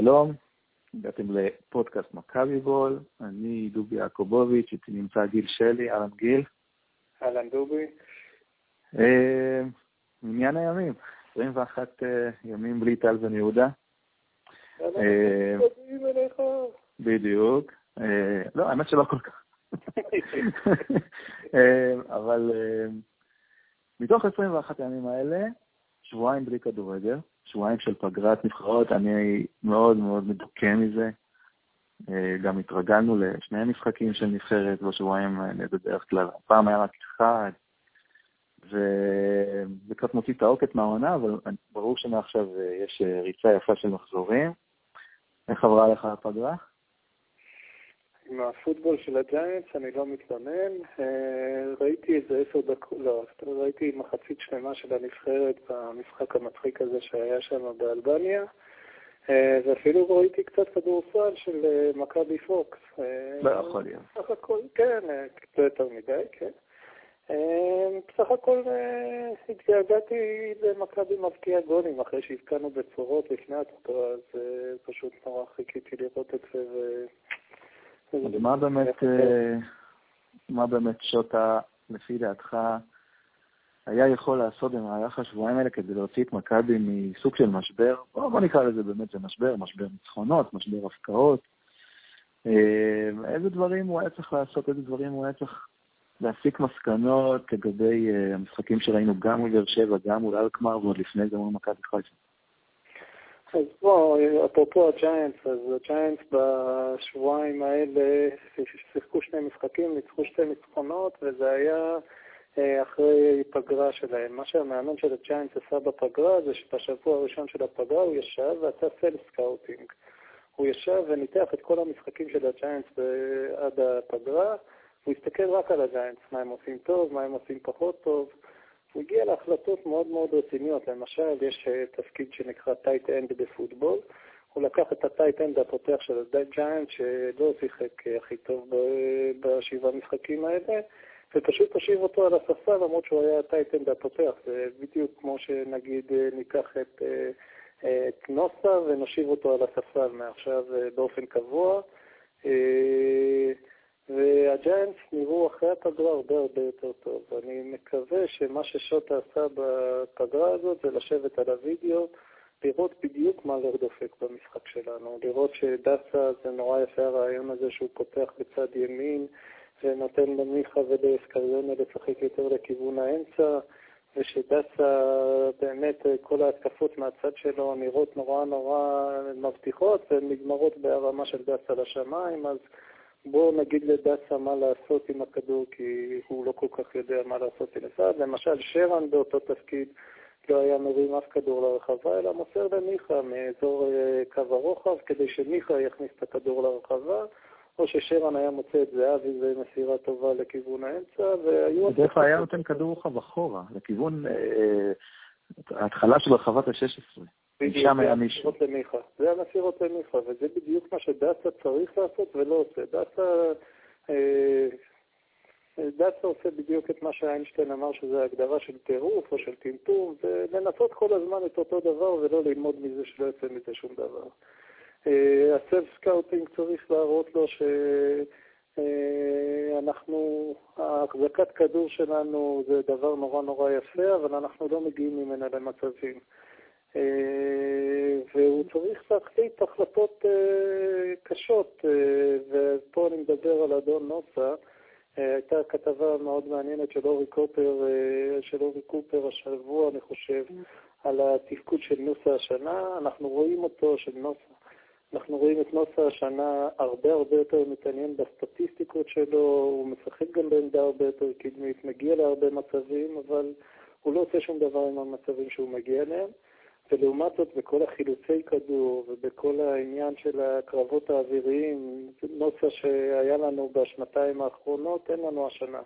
שלום, הגעתם לפודקאסט מכבי בול, אני דובי יעקובוביץ', איתי נמצא גיל שלי, אהלן גיל. אהלן דובי. אה, מניין הימים, 21 אה, ימים בלי טל בן יהודה. אה, בדיוק. לא, האמת שלא כל כך. אבל מתוך 21 הימים האלה, שבועיים בלי כדורגל, שבועיים של פגרת נבחרות, אני מאוד מאוד מדוכא מזה. אה, גם התרגלנו לשני משחקים של נבחרת בשבועיים האלה בדרך כלל. הפעם היה רק אחד, וזה קצת מוציא את העוקת מהעונה, אבל ברור שמעכשיו אה, יש אה, ריצה יפה של מחזורים. איך עברה לך הפגרה? עם הפוטבול של הג'יינטס אני לא מתלונן. אה, ראיתי איזה עשר דקות, לא, ראיתי מחצית שלמה של הנבחרת במשחק המצחיק הזה שהיה שם באלבניה. אה, ואפילו ראיתי קצת כדורסל של אה, מכבי פוקס. לא יכול להיות. בסך הכל, כן, קצת יותר מדי, כן. בסך הכל התגעגעתי למכבי מבקיע גולים אחרי שהבקענו בצורות לפני התקופה, אז פשוט נורא חיכיתי לראות את זה אז מה באמת, אה, מה באמת שוטה, לפי דעתך, היה יכול לעשות במהלך השבועיים האלה כדי להוציא את מכבי מסוג של משבר? בוא, בוא נקרא לזה באמת, זה משבר, משבר ניצחונות, משבר הפקעות. אה, איזה דברים הוא היה צריך לעשות, איזה דברים הוא היה צריך להסיק מסקנות לגבי אה, המשחקים שראינו גם מול באר שבע, גם מול אלקמר, ועוד לפני זה מול מכבי חיפה. אז בוא, אפרופו הג'יינטס, אז הג'יינטס בשבועיים האלה שיחקו שני משחקים, ניצחו שתי ניצחונות, וזה היה אה, אחרי פגרה שלהם. מה שהמאמן של הג'יינטס עשה בפגרה זה שבשבוע הראשון של הפגרה הוא ישב ועשה self scouting. הוא ישב וניתח את כל המשחקים של הג'יינטס עד הפגרה, הוא הסתכל רק על הג'יינטס, מה הם עושים טוב, מה הם עושים פחות טוב. הוא הגיע להחלטות מאוד מאוד רציניות. למשל, יש אה, תפקיד שנקרא tight end בפוטבול. הוא לקח את ה tight end הפותח של הג'יינט, שלא שיחק אה, הכי טוב בשבעה משחקים האלה, ופשוט הושיב אותו על הספסל למרות שהוא היה ה tight end הפותח. זה בדיוק כמו שנגיד אה, ניקח את, את נוסה ונושיב אותו על הספסל מעכשיו באופן קבוע. והג'יינטס נראו אחרי הפגרה הרבה הרבה יותר טוב. אני מקווה שמה ששוטה עשה בפגרה הזאת זה לשבת על הוידאו, לראות בדיוק מה לא דופק במשחק שלנו, לראות שדסה, זה נורא יפה הרעיון הזה שהוא פותח בצד ימין ונותן למיכה ולאסקריונה לשחק יותר לכיוון האמצע, ושדסה, באמת כל ההתקפות מהצד שלו נראות נורא נורא מבטיחות והן נגמרות בהרמה של דסה לשמיים, אז בואו נגיד לדסה מה לעשות עם הכדור, כי הוא לא כל כך יודע מה לעשות עם אחד. למשל, שרן באותו תפקיד לא היה מרים אף כדור לרחבה, אלא מוסר למיכה מאזור אה, קו הרוחב, כדי שמיכה יכניס את הכדור לרחבה, או ששרן היה מוצא את זהבי מסירה טובה לכיוון האמצע, והיו... בדרך כלל היה נותן כדור רוחב אחורה, לכיוון אה, אה, ההתחלה של רחבת ה-16. שם היה מישהו. זה המסירות למיכה, וזה בדיוק מה שדסה צריך לעשות ולא עושה. דסה, אה, דסה עושה בדיוק את מה שאיינשטיין אמר שזה הגדרה של טירוף או של טמטום, זה לנסות כל הזמן את אותו דבר ולא ללמוד מזה שלא יוצא מזה שום דבר. אה, ה self scouting צריך להראות לו שאנחנו, אה, ההחזקת כדור שלנו זה דבר נורא נורא יפה, אבל אנחנו לא מגיעים ממנה למצבים. אה, והוא צריך להחליט החלטות אה, קשות, אה, ופה אני מדבר על אדון נוסה. הייתה כתבה מאוד מעניינת של אורי קופר, של אורי קופר השבוע, אני חושב, על התפקוד של נוסה השנה. אנחנו רואים אותו, של נוסה. אנחנו רואים את נוסה השנה הרבה הרבה יותר מתעניין בסטטיסטיקות שלו, הוא משחק גם בעמדה הרבה יותר קדמית, מגיע להרבה מצבים, אבל הוא לא עושה שום דבר עם המצבים שהוא מגיע אליהם. ולעומת זאת, בכל החילוצי כדור ובכל העניין של הקרבות האוויריים, נוסה שהיה לנו בשנתיים האחרונות, אין לנו השנה.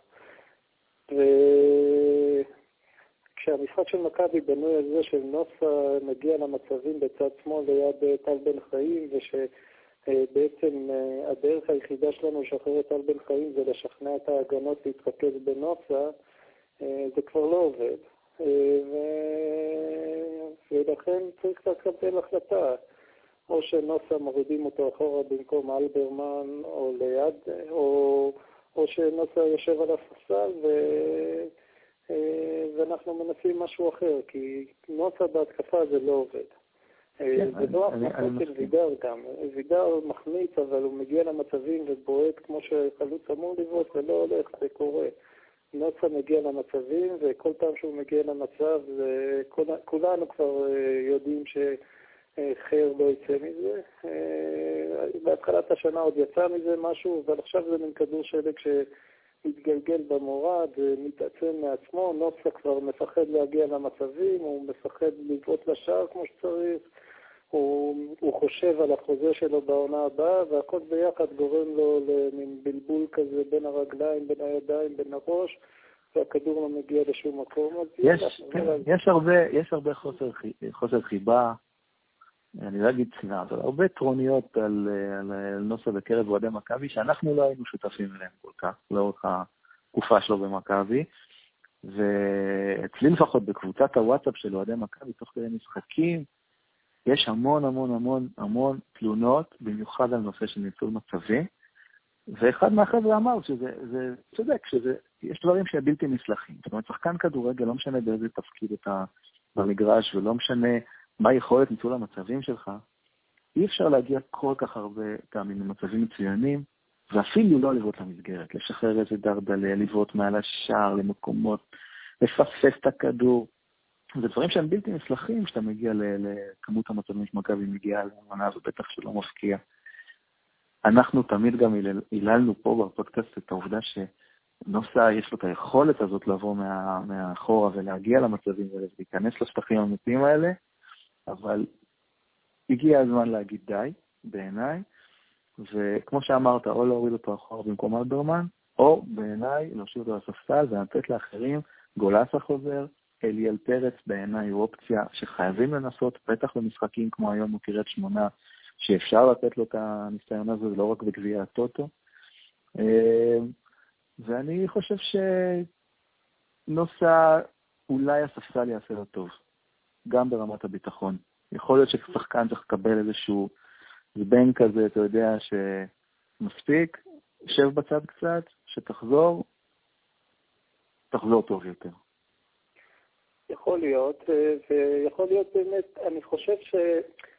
וכשהמשחק של מכבי בנוי על זה שנוסה מגיע למצבים בצד שמאל ליד טל בן חיים, ושבעצם הדרך היחידה שלנו לשחרר את טל בן חיים זה לשכנע את ההגנות להתרכז בנוסה, זה כבר לא עובד. ולכן צריך לקבל החלטה. או שנוסה מורידים אותו אחורה במקום אלברמן או ליד, או, או שנוסה יושב על הספסל ו... ואנחנו מנסים משהו אחר, כי נוסה בהתקפה זה לא עובד. כן, זה לא ההכנסות של וידר גם. וידר מחמיץ, אבל הוא מגיע למצבים ובועט כמו שחלוץ אמור לבעוט, ולא הולך, זה קורה. נוצה מגיע למצבים, וכל פעם שהוא מגיע למצב, כולנו כבר אה, יודעים שחיר לא יצא מזה. אה, בהתחלת השנה עוד יצא מזה משהו, אבל עכשיו זה מין כדור שלג שמתגלגל במורד, מתעצם מעצמו, נוצה כבר מפחד להגיע למצבים, הוא מפחד לבעוט לשער כמו שצריך. הוא, הוא חושב על החוזה שלו בעונה הבאה, והכל ביחד גורם לו למין בלבול כזה בין הרגליים, בין הידיים, בין הראש, והכדור לא מגיע לשום מקום. יש, כן, יש הרבה, יש הרבה חוסר, חוסר חיבה, אני לא אגיד שנאה, אבל הרבה טרוניות על, על, על נוסה בקרב אוהדי מכבי, שאנחנו לא היינו שותפים אליהם כל כך, לאורך התקופה שלו במכבי. ואצלי לפחות בקבוצת הוואטסאפ של אוהדי מכבי, תוך כדי משחקים, יש המון המון המון המון תלונות, במיוחד על נושא של ניצול מצבים, ואחד מהחבר'ה אמר שזה זה צודק, שיש דברים שהם בלתי נסלחים. זאת אומרת, שחקן כדורגל, לא משנה באיזה תפקיד אתה במגרש, ולא משנה מה יכולת ניצול המצבים שלך, אי אפשר להגיע כל כך הרבה פעמים למצבים מצוינים, ואפילו לא לבעוט למסגרת, לשחרר איזה דרדלה, לבעוט מעל השער למקומות, לפספס את הכדור. זה דברים שהם בלתי נסלחים כשאתה מגיע לכמות המצבים שמכבי מגיעה לעונה הזו, בטח שלא מפקיע. אנחנו תמיד גם היללנו פה בפודקאסט את העובדה שנוסע, יש לו את היכולת הזאת לבוא מה, מאחורה ולהגיע למצבים האלה ולהיכנס לשטחים האמיתיים האלה, אבל הגיע הזמן להגיד די, בעיניי, וכמו שאמרת, או להוריד אותו אחורה במקום אלברמן, או בעיניי להושיב אותו לספסל ולתת לאחרים, גולסה חוזר, אליאל פרץ בעיניי הוא אופציה שחייבים לנסות, בטח במשחקים כמו היום בקריית שמונה, שאפשר לתת לו את הניסיון הזה, ולא רק בגביע הטוטו. אה, ואני חושב שנוסע, אולי הספסל יעשה לו טוב, גם ברמת הביטחון. יכול להיות ששחקן צריך לקבל איזשהו זבנג כזה, אתה יודע, שמספיק, שב בצד קצת, שתחזור, תחזור טוב יותר. יכול להיות, אה, ויכול להיות באמת, אני חושב ש,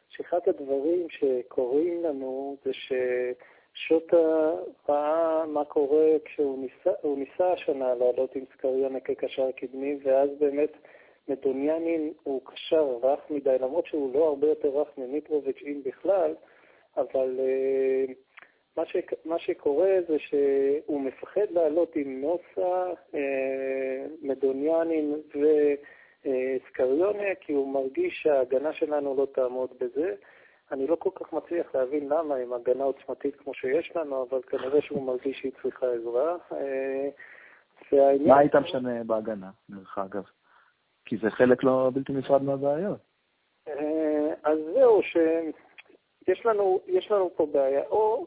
שאחד הדברים שקורים לנו זה ששוטה ראה מה קורה כשהוא ניסה, ניסה השנה לעלות עם סקריונה כקשר קדמי, ואז באמת מדוניאנין הוא קשר רך מדי, למרות שהוא לא הרבה יותר רך ממיטרוביץ' אם בכלל, אבל uh, מה, ש, מה שקורה זה שהוא מפחד לעלות עם נוסה. אה, סקריונה, כי הוא מרגיש שההגנה שלנו לא תעמוד בזה. אני לא כל כך מצליח להבין למה, עם הגנה עוצמתית כמו שיש לנו, אבל כנראה שהוא מרגיש שהיא צריכה עזרה. אה, מה היית משנה בהגנה, דרך אגב? כי זה חלק לא בלתי נפרד מהבעיות. אה, אז זהו, שיש לנו, לנו פה בעיה. או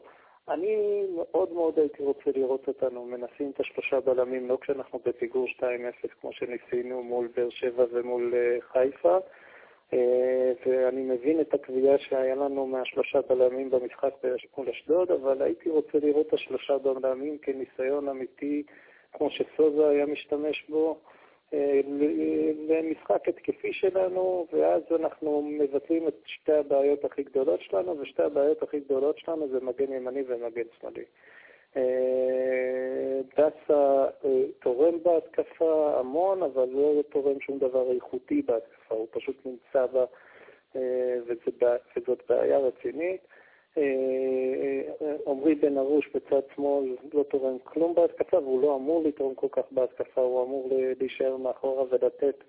אני מאוד מאוד הייתי רוצה לראות אותנו מנסים את השלושה בלמים, לא כשאנחנו בפיגור 2-0 כמו שניסינו מול באר שבע ומול אה, חיפה, אה, ואני מבין את הקביעה שהיה לנו מהשלושה בלמים במשחק מול אשדוד, אבל הייתי רוצה לראות את השלושה בלמים כניסיון אמיתי, כמו שסוזה היה משתמש בו. למשחק התקפי שלנו, ואז אנחנו מבטלים את שתי הבעיות הכי גדולות שלנו, ושתי הבעיות הכי גדולות שלנו זה מגן ימני ומגן שמאלי. אה, דסה אה, תורם בהתקפה המון, אבל לא תורם שום דבר איכותי בהתקפה, הוא פשוט נמצא בה, אה, וזאת בעיה רצינית. עמרי בן ארוש בצד שמאל לא תורם כלום בהתקפה, והוא לא אמור לתרום כל כך בהתקפה, הוא אמור להישאר מאחורה ולתת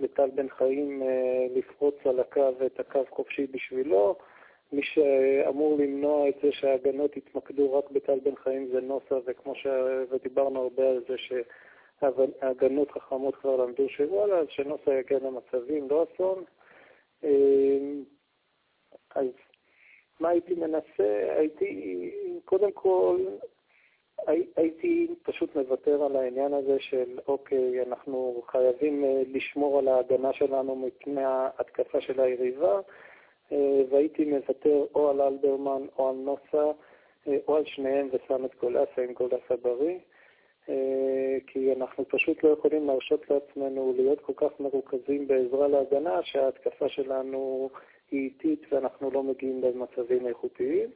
לטל בן חיים אה, לפרוץ על הקו את הקו חופשי בשבילו. מי שאמור למנוע את זה שההגנות יתמקדו רק בטל בן חיים זה נוסה, וכמו ש... ודיברנו הרבה על זה שההגנות חכמות כבר למדו שוואלה, אז שנוסה יגיע למצבים, לא אסון. אה, אז מה הייתי מנסה? הייתי, קודם כל, הייתי פשוט מוותר על העניין הזה של, אוקיי, אנחנו חייבים אה, לשמור על ההגנה שלנו מפני ההתקפה של היריבה, והייתי מוותר או על אלברמן או על נוסה, או על שניהם ושם את גולסה עם גולסה בריא. כי אנחנו פשוט לא יכולים להרשות לעצמנו להיות כל כך מרוכזים בעזרה להגנה, שההתקפה שלנו היא איטית ואנחנו לא מגיעים למצבים איכותיים.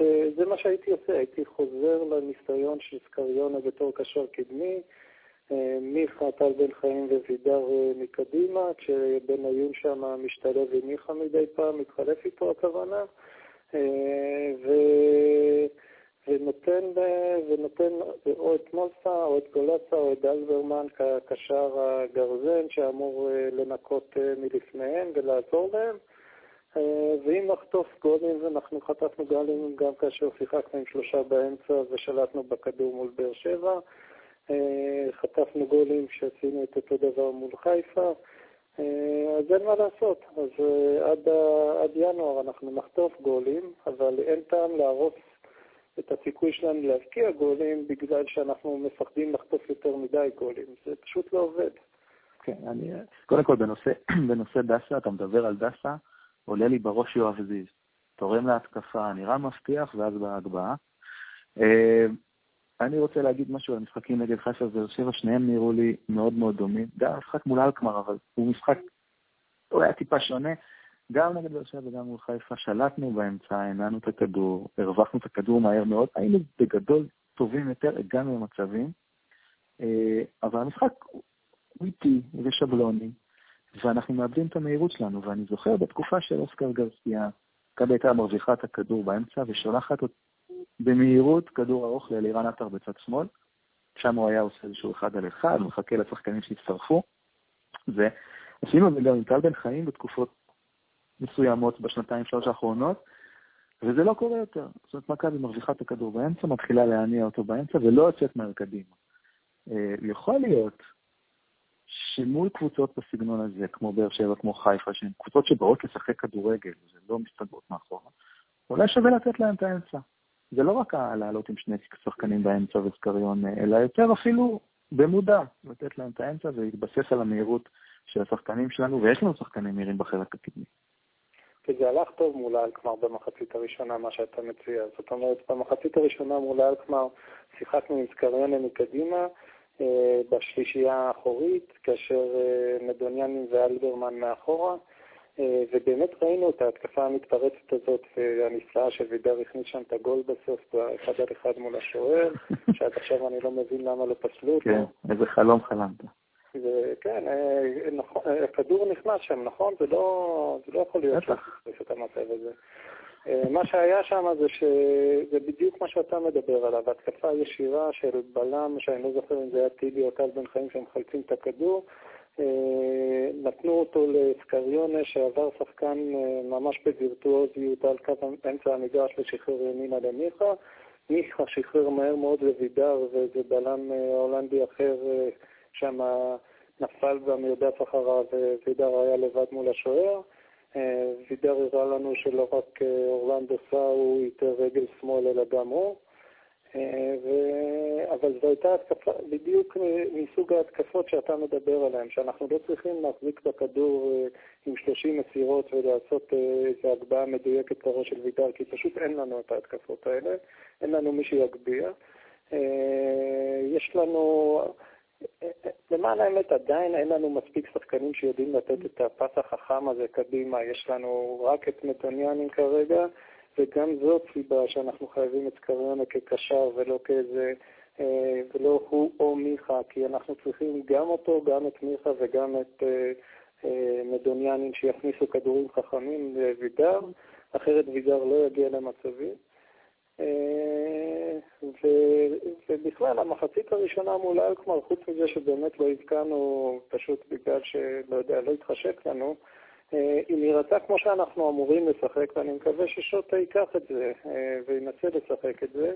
וזה מה שהייתי עושה, הייתי חוזר לניסיון של סקריונה בתור קשר קדמי, מיכה, טל בן חיים ווידר מקדימה, כשבניון שם משתלב עם מיכה מדי פעם, מתחלף איתו הכוונה. ו... ונותן, ונותן או את מולסה או את גולסה או את דלברמן כקשר הגרזן שאמור לנקות מלפניהם ולעזור להם. ואם נחטוף גולים, ואנחנו חטפנו גולים גם כאשר שיחקנו עם שלושה באמצע ושלטנו בכדור מול באר שבע. חטפנו גולים כשעשינו את אותו דבר מול חיפה. אה, אז אין מה לעשות. אז אה, עד, עד ינואר אנחנו נחטוף גולים, אבל אין טעם להרוס את הסיכוי שלנו להבקיע גולים בגלל שאנחנו מפחדים לחטוף יותר מדי גולים. זה פשוט לא עובד. כן, אני, קודם כל בנושא, בנושא דסה, אתה מדבר על דסה, עולה לי בראש יואב זיז. תורם להתקפה, נראה מבטיח, ואז בהגבהה. אה, אני רוצה להגיד משהו על המשחקים נגד חיפה ובאר שבע, שניהם נראו לי מאוד מאוד דומים. גם המשחק מול אלקמר, אבל הוא משחק, הוא היה טיפה שונה. גם נגד באר שבע וגם מול חיפה שלטנו באמצע, הנענו את הכדור, הרווחנו את הכדור מהר מאוד, היינו בגדול טובים יותר, הגענו למצבים, אה, אבל המשחק הוא איטי ושבלוני, ואנחנו מאבדים את המהירות שלנו, ואני זוכר בתקופה של אוסקר גרסיה, מכבי הייתה מרוויחה את הכדור באמצע ושולחת במהירות כדור ארוך לאלירן עטר בצד שמאל, שם הוא היה עושה איזשהו אחד על אחד, מחכה לשחקנים שיצטרפו, ועשינו את זה גם עם טל בן חיים בתקופות מסוימות בשנתיים שלוש האחרונות, וזה לא קורה יותר. זאת אומרת, מכבי מרוויחה את הכדור באמצע, מתחילה להניע אותו באמצע ולא יוצאת מהר קדימה. אה, יכול להיות שמול קבוצות בסגנון הזה, כמו באר שבע, כמו חיפה, שהן קבוצות שבאות לשחק כדורגל, זה לא מסתדרות מאחורה, אולי שווה לתת להן את האמצע. זה לא רק לעלות עם שני שחקנים באמצע וסקריון, אלא יותר אפילו במודע, לתת להם את האמצע ולהתבסס על המהירות של השחקנים שלנו, ויש לנו שחקנים מהירים בחלק הקדמי. כי זה הלך טוב מול האלקמר במחצית הראשונה, מה שאתה מציע. זאת אומרת, במחצית הראשונה מול האלקמר שיחקנו עם סקריון מקדימה, אה, בשלישייה האחורית, כאשר אה, מדוניאנים ואלברמן מאחורה. אה, ובאמת ראינו את ההתקפה המתפרצת הזאת והנפלאה שווידר הכניס שם את הגול בסוף, באחד על אחד מול השוער, שעד עכשיו אני לא מבין למה לא פסלו אותו. כן, איזה חלום חלמת. כן, אה, נכון, אה, הכדור נכנס שם, נכון? זה לא, זה לא יכול להיות את המצב הזה. מה שהיה שם זה שזה בדיוק מה שאתה מדבר עליו, התקפה ישירה של בלם, שאני לא זוכר אם זה היה טיבי או טל בן חיים שמחלצים את הכדור, אה, נתנו אותו לסקריונה שעבר שחקן ממש בווירטואוזיות על קו אמצע המגרש ושחרר ימינה למיכה. מיכה שחרר מהר מאוד לוידר ואיזה בלם הולנדי אחר שם נפל במרדף אחריו ווידר היה לבד מול השוער. וידר הראה לנו שלא רק אורלנדו סא הוא יותר רגל שמאל אלא גם הוא. ו... אבל זו הייתה התקפה בדיוק מסוג ההתקפות שאתה מדבר עליהן, שאנחנו לא צריכים להחזיק בכדור אה, עם 30 מסירות ולעשות אה, איזו הגבהה מדויקת לראש של וידר, כי פשוט אין לנו את ההתקפות האלה, אין לנו מי שיגביה. אה, יש לנו, למען האמת עדיין אין לנו מספיק שחקנים שיודעים לתת את הפס החכם הזה קדימה, יש לנו רק את מטוניאנים כרגע. וגם זאת סיבה שאנחנו חייבים את קריונה כקשר ולא כאיזה, אה, ולא הוא או מיכה, כי אנחנו צריכים גם אותו, גם את מיכה וגם את אה, אה, מדוניאנים שיכניסו כדורים חכמים לוידר, אחרת וידר לא יגיע למצבים. ו, ובכלל, המחצית הראשונה מול אלקמר, חוץ מזה שבאמת לא הבקענו, פשוט בגלל שלא יודע, לא התחשק לנו, אה, היא נראתה כמו שאנחנו אמורים לשחק, ואני מקווה ששוטה ייקח את זה אה, וינסה לשחק את זה.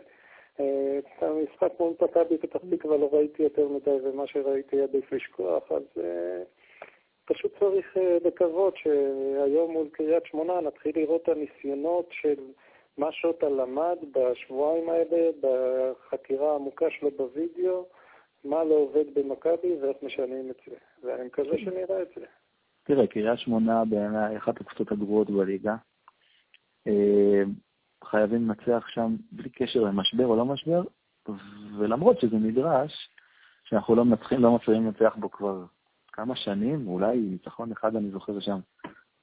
אה, המשחק מול מכבי פתח תקווה לא ראיתי יותר מדי, ומה שראיתי עדיף לשכוח, אז פשוט צריך לקוות שהיום מול קריית שמונה נתחיל לראות את הניסיונות של מה שוטה למד בשבועיים האלה, בחקירה העמוקה שלו בווידאו, מה לא עובד במכבי ואיך משנים את זה, ואני מקווה שנראה את זה. תראה, קריית שמונה בעיניי אחת הקבוצות הגרועות בליגה. חייבים לנצח שם בלי קשר למשבר או לא משבר, ולמרות שזה נדרש, שאנחנו לא מנצחים, לא מצליחים לנצח בו כבר כמה שנים, אולי ניצחון אחד אני זוכר שם.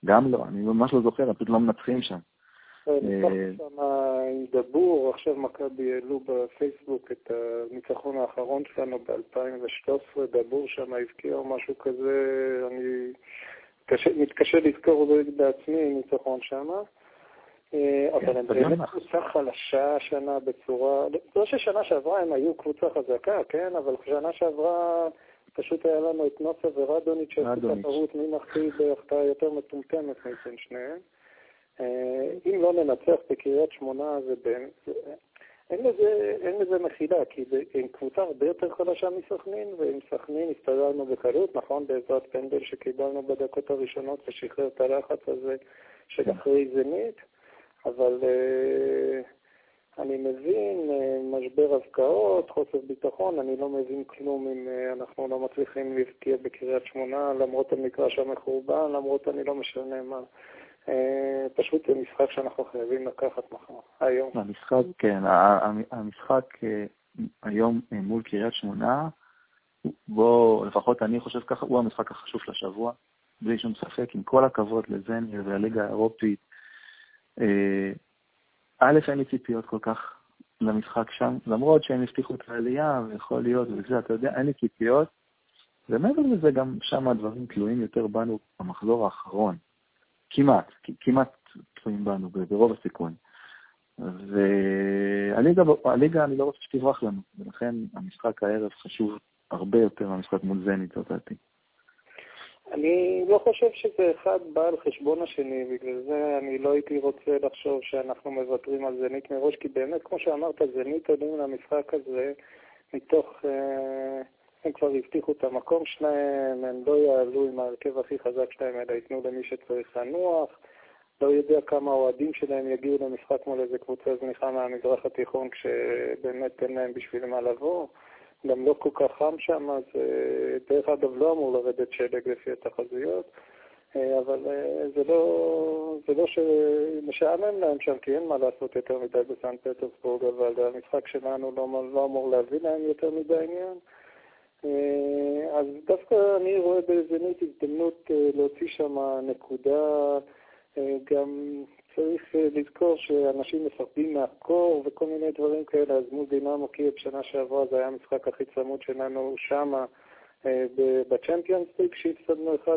גם לא, אני ממש לא זוכר, פשוט לא מנצחים שם. אה, שם עם דבור, עכשיו מכבי העלו בפייסבוק את הניצחון האחרון שלנו ב-2013, דבור שם הבקיע או משהו כזה, אני מתקשה לזכור בעצמי ניצחון שם. אה, אבל כן, הם באמת קבוצה חלשה השנה בצורה, לא ששנה שעברה הם היו קבוצה חזקה, כן, אבל שנה שעברה פשוט היה לנו את נוסה ורדוניץ' שעשו תחרות מי מחטיא בהחטאה יותר מטומטמת מבין שניהם. אה, אם לא ננצח בקריית שמונה, זה באמת... אין לזה, אין לזה מחילה, כי עם קבוצה הרבה יותר חלשה מסכנין, ועם סכנין הסתדרנו בקלות, נכון, בעזרת פנדל שקיבלנו בדקות הראשונות ושחרר את הלחץ הזה של אחרי זנית, אבל uh, אני מבין uh, משבר הבקעות, חוסר ביטחון, אני לא מבין כלום אם uh, אנחנו לא מצליחים להבקיע בקריית שמונה, למרות המגרש המחורבן, למרות אני לא משנה מה. אה, פשוט זה משחק שאנחנו חייבים לקחת מחר, היום. המשחק, כן, המשחק אה, היום אה, מול קריית שמונה, בו, לפחות אני חושב ככה, הוא המשחק החשוב של השבוע, בלי שום ספק, עם כל הכבוד לזניה והליגה האירופית. א', אין לי ציפיות כל כך למשחק שם, למרות שהם הבטיחו את העלייה, ויכול להיות, וזה, אתה יודע, אין לי ציפיות. ומעבר לזה, גם שם הדברים תלויים יותר בנו במחזור האחרון. כמעט, כמעט תלויים בנו, ברוב הסיכון. והליגה, אני לא רוצה שתברח לנו, ולכן המשחק הערב חשוב הרבה יותר מהמשחק מול זנית, זאת דעתי. אני לא חושב שזה אחד בא על חשבון השני, בגלל זה אני לא הייתי רוצה לחשוב שאנחנו מוותרים על זנית מראש, כי באמת, כמו שאמרת, זנית עולים למשחק הזה מתוך... אה, הם כבר הבטיחו את המקום שלהם, הם לא יעלו עם ההרכב הכי חזק שלהם, אלא ייתנו למי שצריך לנוח. לא יודע כמה אוהדים שלהם יגיעו למשחק מול איזה קבוצה זניחה מהמזרח התיכון, כשבאמת אין להם בשביל מה לבוא. גם לא כל כך חם שם, אז אה, דרך אגב לא אמור לרדת שלג לפי התחזיות, אה, אבל אה, זה לא, זה לא שמשעמם להם שם, כי אין מה לעשות יותר מדי בסן פטרסבורג, אבל המשחק שלנו לא, לא אמור להביא להם יותר מדי עניין. אה, אז דווקא אני רואה בזנית הזדמנות אה, להוציא שם נקודה, אה, גם צריך לזכור שאנשים מפחדים מהקור וכל מיני דברים כאלה, אז מול דינמו קייב שנה שעברה זה היה המשחק הכי צמוד שלנו שמה בצ'מפיונס ליג שהפסדנו 1-0.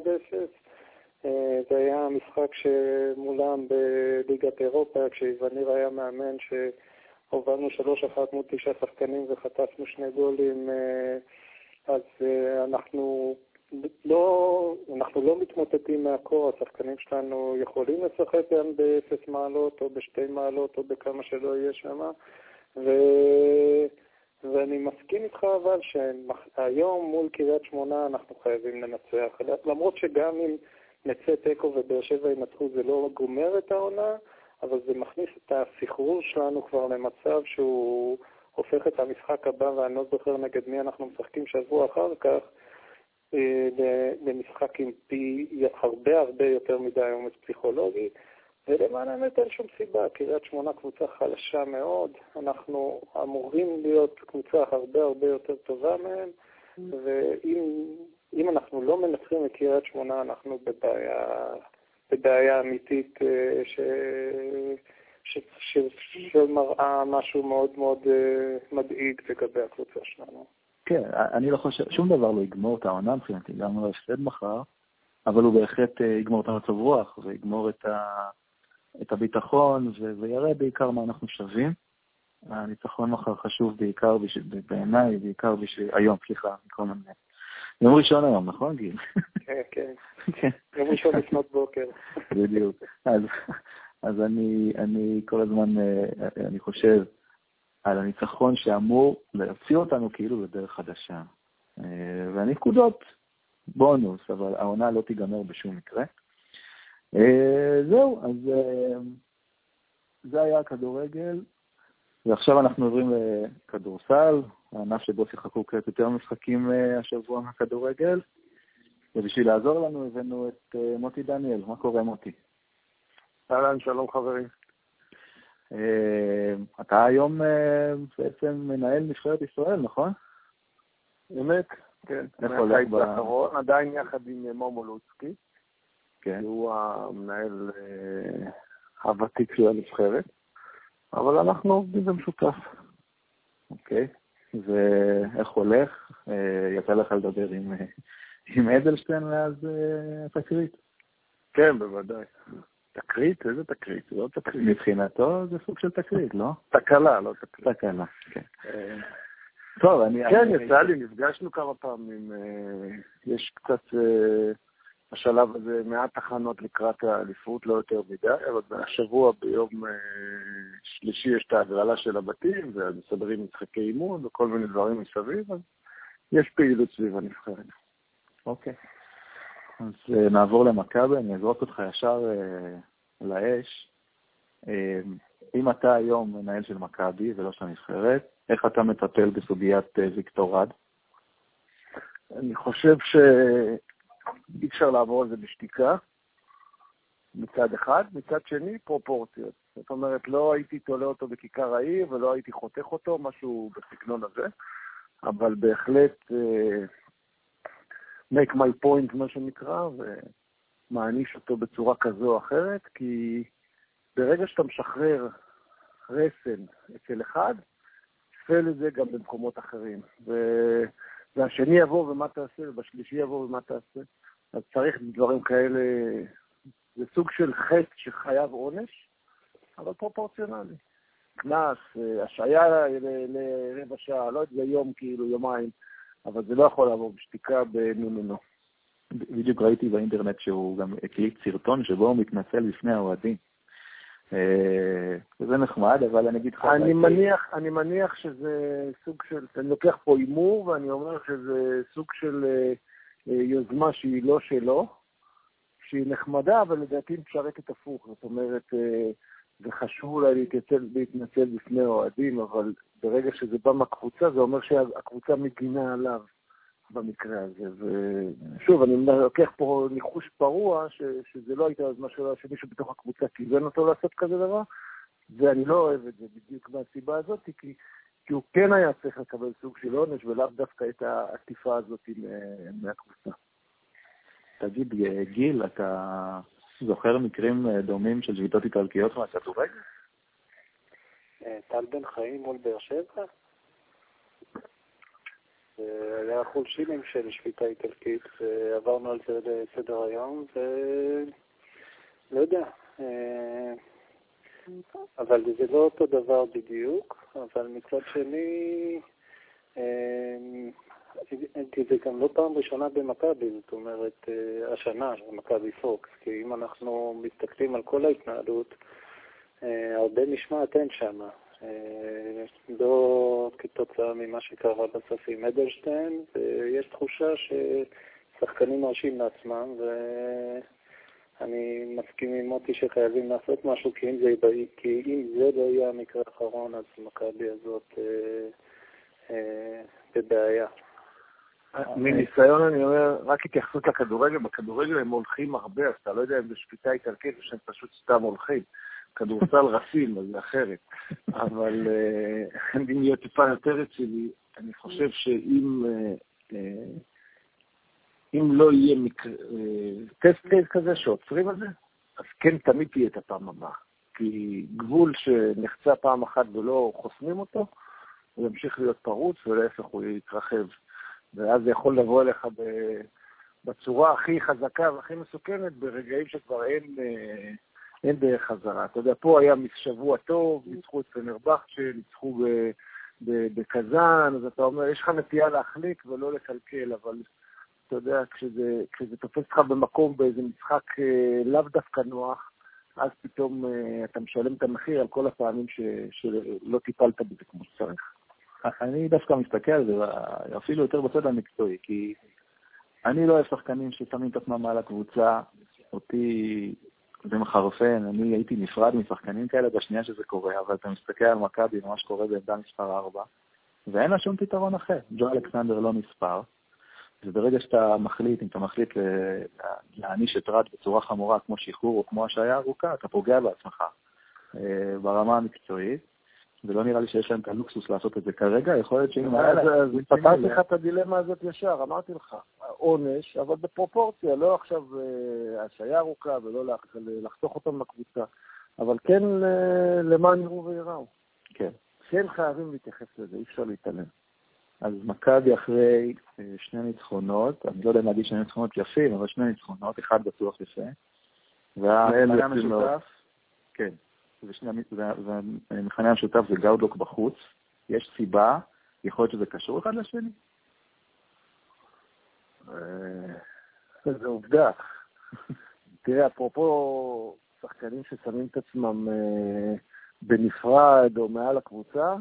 זה היה משחק שמולם בליגת אירופה, כשאיווניר היה מאמן שהובלנו 3-1 מול תשעה שחקנים וחטפנו שני גולים אז uh, אנחנו לא, אנחנו לא מתמוטטים מהקור, השחקנים שלנו יכולים לשחק גם באפס מעלות או בשתי מעלות או בכמה שלא יהיה שם, ו... ואני מסכים איתך אבל שהיום מול קריית שמונה אנחנו חייבים לנצח, למרות שגם אם נצא תיקו ובאר שבע ינצחו זה לא גומר את העונה, אבל זה מכניס את הסחרור שלנו כבר למצב שהוא... הופך את המשחק הבא, ואני לא זוכר נגד מי אנחנו משחקים שבוע אחר כך, אה, למשחק עם פי הרבה הרבה יותר מדי עומס פסיכולוגי, ולמען האמת אין שום סיבה, קריית שמונה קבוצה חלשה מאוד, אנחנו אמורים להיות קבוצה הרבה הרבה יותר טובה מהם, ואם אנחנו לא מנצחים את קריית שמונה, אנחנו בבעיה, בבעיה אמיתית אה, ש... שמראה משהו מאוד מאוד אה, מדאיג לגבי הקבוצה שלנו. כן, אני לא חושב, שום דבר לא יגמור את העונה מבחינתי, גם לא הפסד מחר, אבל הוא בהחלט אה, יגמור את המצב רוח ויגמור את, ה, את הביטחון ו, ויראה בעיקר מה אנחנו שווים. הניצחון מחר חשוב בעיקר בעיניי, בעיקר בשביל, היום, סליחה, כל מיני. יום ראשון היום, נכון, גיל? כן, כן. כן. יום ראשון לפנות בוקר. בדיוק. אז אז אני, אני כל הזמן, אה, אני חושב על הניצחון שאמור להוציא אותנו כאילו לדרך חדשה. אה, והנקודות בונוס, אבל העונה לא תיגמר בשום מקרה. אה, זהו, אז זה היה הכדורגל. ועכשיו אנחנו עוברים לכדורסל, הענף שבו שיחקו קצת יותר משחקים השבוע מהכדורגל, ובשביל לעזור לנו הבאנו את מוטי דניאל. מה קורה, מוטי? אהלן, שלום חברים. אתה היום בעצם מנהל נבחרת ישראל, נכון? אמת, כן. איך הולך ב... האחרון, עדיין יחד עם מומו לוצקי. כן. שהוא המנהל אה, הוותיק של הנבחרת, אבל אנחנו עובדים במשותף. אוקיי. ואיך הולך? אה, יצא לך לדבר עם, אה, עם אדלשטיין מאז התקרית? כן, בוודאי. תקרית? איזה תקרית? זה לא תקרית. מבחינתו זה סוג של תקרית, לא? תקלה, לא תקרית. תקלה, כן. טוב, אני... כן, יצא לי, נפגשנו כמה פעמים. יש קצת בשלב הזה מעט תחנות לקראת האליפות, לא יותר מדי, אבל השבוע ביום אה, שלישי יש את ההגרלה של הבתים, ומסדרים משחקי אימון וכל מיני דברים מסביב, אז יש פעילות סביב הנבחרת. אוקיי. אז uh, נעבור למכבי, אני אזרוק אותך ישר uh, לאש. Uh, אם אתה היום מנהל של מכבי ולא של הנבחרת, איך אתה מטפל בסוגיית ויקטור רד? אני חושב ש... אי אפשר לעבור על זה בשתיקה, מצד אחד. מצד שני, פרופורציות. זאת אומרת, לא הייתי תולה אותו בכיכר העיר ולא הייתי חותך אותו, משהו בסגנון הזה, אבל בהחלט uh, make my point, מה שנקרא, ומעניש אותו בצורה כזו או אחרת, כי ברגע שאתה משחרר רסן אצל אחד, תפעל את זה גם במקומות אחרים. ו... והשני יבוא ומה תעשה, ובשלישי יבוא ומה תעשה. אז צריך דברים כאלה, זה סוג של חטא שחייב עונש, אבל פרופורציונלי. קנס, אה, השעיה לרבע שעה, לא יודע, יום כאילו, יומיים, אבל זה לא יכול לעבור בשתיקה בנו-נו-נו. בדיוק ראיתי באינטרנט שהוא גם הקליט סרטון שבו הוא מתנצל בפני האוהדים. אה, זה נחמד, אבל אני אגיד לך... אני מניח, אני מניח שזה סוג של, אני לוקח פה הימור ואני אומר שזה סוג של אה, אה, יוזמה שהיא לא שלו, שהיא נחמדה, אבל לדעתי משרתת הפוך. זאת אומרת, חשוב אולי להתייצב, להתנצל בפני אוהדים, אבל ברגע שזה בא מהקבוצה, זה אומר שהקבוצה מגינה עליו. במקרה הזה. ושוב, אני לוקח פה ניחוש פרוע, ש, שזה לא הייתה יוזמה שלו, שמישהו בתוך הקבוצה כיוון אותו לעשות כזה דבר, ואני לא אוהב את זה בדיוק מהסיבה הזאת, כי, כי הוא כן היה צריך לקבל סוג של עונש, ולאו דווקא את העטיפה הזאת מהקבוצה. תגיד, גיל, אתה זוכר מקרים דומים של שביתות איטלקיות מהכדורגל? טל בן חיים מול באר שבע? היה חולשינים של שביתה איטלקית, ועברנו על זה לסדר היום, ולא יודע. אה, אבל זה לא אותו דבר בדיוק, אבל מצד שני, אה, זה גם לא פעם ראשונה במכבי, זאת אומרת, אה, השנה, במכבי פוקס, כי אם אנחנו מסתכלים על כל ההתנהלות, הרבה משמעת אין שם. אה, לא כתוצאה ממה שקרה בסוף עם אדלשטיין, ויש תחושה ששחקנים מרשים לעצמם, ואני מסכים עם מוטי שחייבים לעשות משהו, כי אם זה, כי אם זה לא יהיה המקרה האחרון, אז מכבי הזאת אה, אה, בבעיה. מניסיון אני אומר, רק התייחסות לכדורגל, בכדורגל הם הולכים הרבה, אז אתה לא יודע אם זה שפיטה איטלקית או שהם פשוט סתם הולכים. כדורסל רסים, אז זה אחרת. אבל אם אה, להיות טיפה יותר רציני, אני חושב שאם אה, אה, אם לא יהיה טסט קייס כזה שעוצרים את זה, אז כן תמיד תהיה את הפעם הבאה. כי גבול שנחצה פעם אחת ולא חוסמים אותו, הוא ימשיך להיות פרוץ, ולהפך הוא יתרחב. ואז זה יכול לבוא אליך בצורה הכי חזקה והכי מסוכנת ברגעים שכבר אין... אין דרך חזרה. אתה יודע, פה היה שבוע טוב, ניצחו את פנרבכצ'ה, ניצחו בקזאן, אז אתה אומר, יש לך נטייה להחליק ולא לקלקל, אבל אתה יודע, כשזה, כשזה תופס אותך במקום באיזה משחק אה, לאו דווקא נוח, אז פתאום אה, אתה משלם את המחיר על כל הפעמים ש, שלא טיפלת בזה כמו שצריך. אני דווקא מסתכל על זה אפילו יותר בצד המקצועי, כי אני לא אוהב שחקנים ששמים את עצמם מעל הקבוצה. אותי זה מחרפן, אני הייתי נפרד משחקנים כאלה בשנייה שזה קורה, אבל אתה מסתכל על מכבי, מה שקורה בעמדה מספר 4, ואין לה שום פתרון אחר. ג'ו אלכסנדר לא נספר, וברגע שאתה מחליט, אם אתה מחליט להעניש את רד בצורה חמורה, כמו שחרור או כמו השעיה ארוכה, אתה פוגע בעצמך אה, ברמה המקצועית, ולא נראה לי שיש להם את הלוקסוס לעשות את זה כרגע, יכול להיות שאם היה. אז פתרתי לך את הדילמה הזאת ישר, אמרתי לך, עונש, אבל בפרופורציה, לא עכשיו אה, השעיה ארוכה ולא לחתוך אותם לקבוצה, אבל כן למען יראו וייראו. כן. כן חייבים להתייחס לזה, אי אפשר להתעלם. אז מכבי אחרי אה, שני ניצחונות, אני לא יודע אם להגיד שני ניצחונות יפים, אבל שני ניצחונות, אחד בטוח יפה. והמכנה המשותף, כן, והמכנה המשותף זה גאודלוק בחוץ. יש סיבה, יכול להיות שזה קשור אחד לשני? אה, זה עובדה. תראה, אפרופו שחקנים ששמים את עצמם אה, בנפרד או מעל הקבוצה,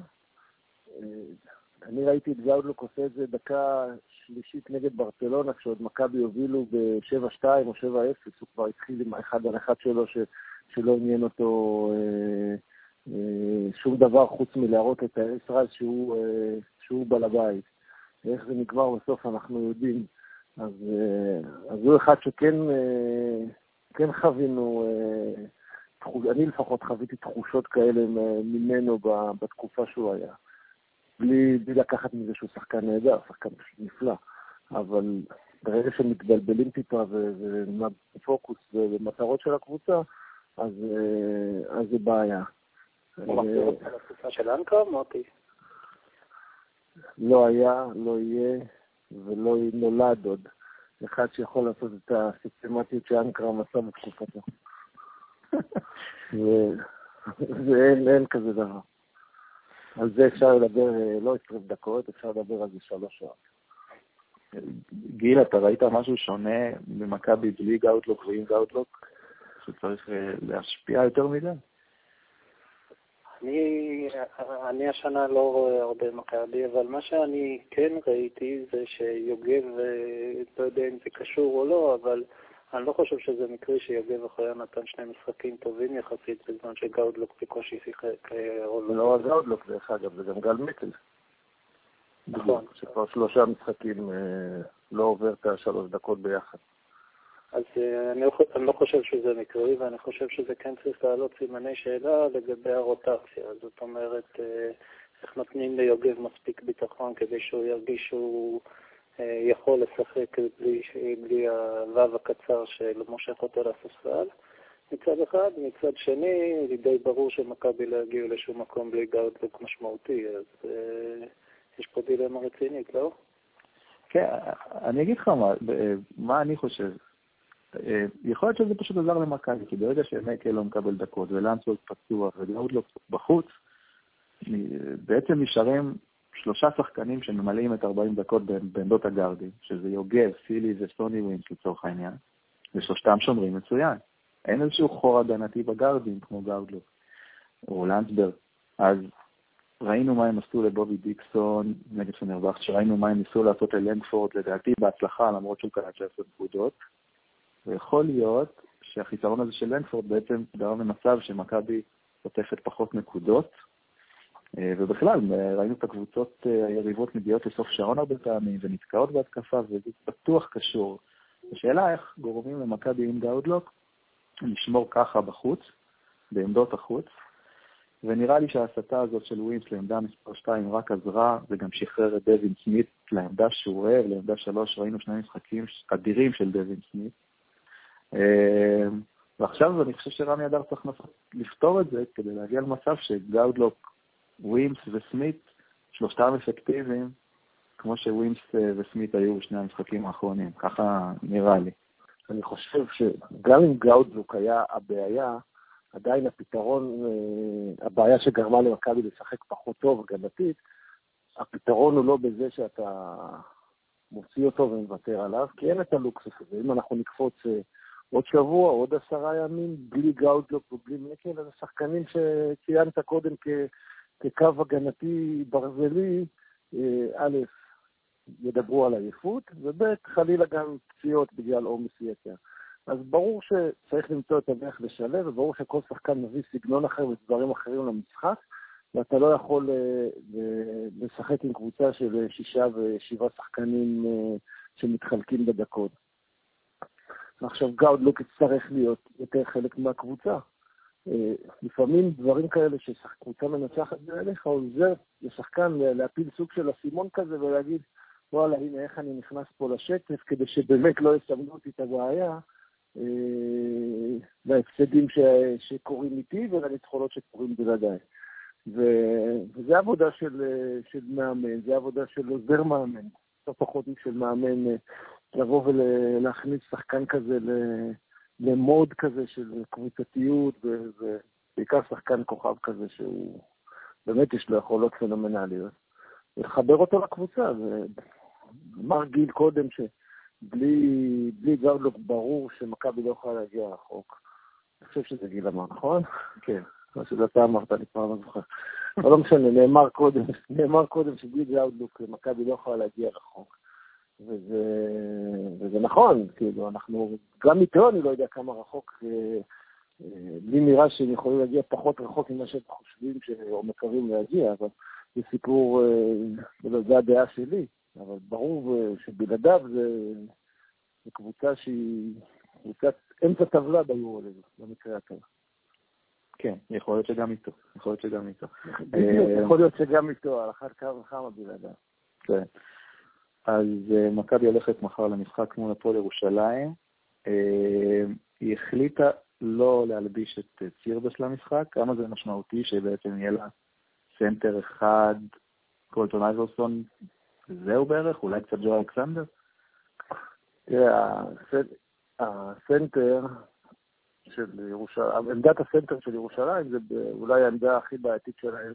אני ראיתי את גאודלוק עושה את זה דקה שלישית נגד ברצלונה, כשעוד מכבי הובילו ב-7-2 או 7-0, הוא כבר התחיל עם האחד על אחד שלו, שלא עניין אותו אה, אה, שום דבר חוץ מלהראות את רז שהוא, אה, שהוא בעל הבית. ואיך זה נגמר בסוף אנחנו יודעים. אז, אז הוא אחד שכן כן חווינו, אני לפחות חוויתי תחושות כאלה ממנו בתקופה שהוא היה. בלי, בלי לקחת מזה שהוא שחקן נהדר, שחקן נפלא. אבל ברגע שמתבלבלים טיפה ופוקוס ומטרות של הקבוצה, אז, אה, אז זה בעיה. של מוטי? לא היה, לא יהיה ולא נולד עוד אחד שיכול לעשות את הסיסטמטיות שאנקרם עשה בתקופתו. ואין כזה דבר. על זה אפשר לדבר אה, לא 20 דקות, אפשר לדבר על זה שלוש שעות. גיל, אתה ראית משהו שונה במכבי בלי גאוטלוק ועם גאוטלוק, שצריך אה, להשפיע יותר מזה? אני, אני השנה לא רואה הרבה מכבי, אבל מה שאני כן ראיתי זה שיוגב, אה, לא יודע אם זה קשור או לא, אבל אני לא חושב שזה מקרי שיוגב אחריה נתן שני משחקים טובים יחסית בזמן שגאודלוק בקושי שיחק. אה, לא גאודלוק, דרך אגב, זה גם גל מיטל. נכון. שכבר שלושה משחקים לא עובר את השלוש דקות ביחד. אז אה, אני, לא חושב שזה מקרי, ואני חושב שזה כן צריך לעלות סימני שאלה לגבי הרוטציה. זאת אומרת, איך נותנים ליוגב מספיק ביטחון כדי שהוא ירגיש שהוא אה, יכול לשחק בלי, בלי הוו הקצר שמושך אותו לספסל מצד אחד, מצד שני, די ברור שמכבי לא יגיעו לשום מקום בלי גאודלוק משמעותי, אז אה, יש פה דילמה רצינית, לא? כן, אני אגיד לך מה, מה אני חושב. אה, יכול להיות שזה פשוט עזר למכבי, כי ברגע שמייקל לא מקבל דקות ולנסוולד פצוע וגאודלוק בחוץ, בעצם נשארים שלושה שחקנים שממלאים את 40 דקות בעמדות הגארדים, שזה יוגב, סילי וסוני ווינס לצורך העניין, ושלושתם שומרים מצוין. אין איזשהו חור הגנתי בגארדים כמו גארדלוק או לנדסברג. אז ראינו מה הם עשו לבובי דיקסון נגד פנרבכט, שראינו מה הם ניסו לעשות ללנגפורד, לדעתי בהצלחה, למרות שהוא קלט 19 נקודות. ויכול להיות שהחיסרון הזה של לנגפורד בעצם גרם למצב שמכבי חוטפת פחות נקודות, אה, ובכלל, ראינו את הקבוצות אה, היריבות מגיעות לסוף שעון הרבה פעמים ונתקעות בהתקפה, וזה בטוח קשור. השאלה איך גורמים למכבי עם גאודלוק לשמור ככה בחוץ, בעמדות החוץ, ונראה לי שההסתה הזאת של ווינס לעמדה מספר 2 רק עזרה, וגם שחרר את דווין סמית לעמדה שהוא אוהב, לעמדה 3, ראינו שני משחקים אדירים של דווין סמית. אה, ועכשיו אני חושב שרמי אדר צריך לפתור את זה כדי להגיע למצב שגאודלוק ווימס וסמית, שלושתם אפקטיביים, כמו שווימס אה, וסמית היו בשני המשחקים האחרונים, ככה נראה לי. אני חושב שגם אם גאודזוק היה הבעיה, עדיין הפתרון, אה, הבעיה שגרמה למכבי לשחק פחות טוב הגנתית, הפתרון הוא לא בזה שאתה מוציא אותו ומוותר עליו, כי אין את הלוקסוס הזה. אם אנחנו נקפוץ עוד שבוע, עוד עשרה ימים, בלי גאודלוק ובלי מקל, אז השחקנים שציינת קודם כ... כקו הגנתי ברזלי, אה, א', ידברו על עייפות, וב', חלילה גם פציעות בגלל עומס יתר. אז ברור שצריך למצוא את הדרך לשלב, וברור שכל שחקן מביא סגנון אחר ודברים אחרים למשחק, ואתה לא יכול אה, לשחק עם קבוצה של שישה ושבעה שחקנים אה, שמתחלקים בדקות. עכשיו גאודלוק יצטרך להיות יותר חלק מהקבוצה. אה, לפעמים דברים כאלה שקבוצה מנצחת בעליך עוזר לשחקן להפיל סוג של אסימון כזה ולהגיד, וואלה, הנה איך אני נכנס פה לשטף כדי שבאמת לא יסמנו אותי את הבעיה אה, להפסדים ש... שקורים איתי ולניצחונות שקורים בלעדיי. ו... וזה עבודה של, של מאמן, זה עבודה של עוזר מאמן, לא פחות משל מאמן, אה, לבוא ולהכניס שחקן כזה למוד כזה של קבוצתיות, ובעיקר שחקן כוכב כזה שהוא באמת יש לו יכולות פנומנליות, ולחבר אותו לקבוצה. ואמר גיל קודם שבלי גרדלוק ברור שמכבי לא יכולה להגיע רחוק. אני חושב שזה גיל אמר, נכון? כן. מה שאתה אמרת, אני כבר לא זוכר. אבל לא משנה, נאמר קודם, נאמר קודם שבלי גאודלוק מכבי לא יכולה להגיע רחוק. וזה, וזה נכון, כאילו, אנחנו, גם איתו אני לא יודע כמה רחוק, אה, אה, לי נראה שהם יכולים להגיע פחות רחוק ממה שהם חושבים או מקווים להגיע, אבל זה סיפור, אה, זה הדעה שלי, אבל ברור שבלעדיו זה, זה קבוצה שהיא קבוצת אמצע טבלה ביורו-ליג, במקרה הטוב. כן, יכול להיות שגם איתו, יכול להיות שגם איתו. יכול להיות שגם איתו, על אחת כמה וכמה בלעדיו. כן. אז uh, מכבי הולכת מחר למשחק מול הפועל ירושלים. אה, היא החליטה לא להלביש את אה, צירבס למשחק, כמה זה משמעותי שבעצם יהיה לה סנטר אחד, קולטון אייברסון, זהו בערך, אולי קצת ג'ו אלכסנדר? תראה, הסנטר של ירושלים, עמדת הסנטר של ירושלים זה אולי העמדה הכי בעייתית שלהם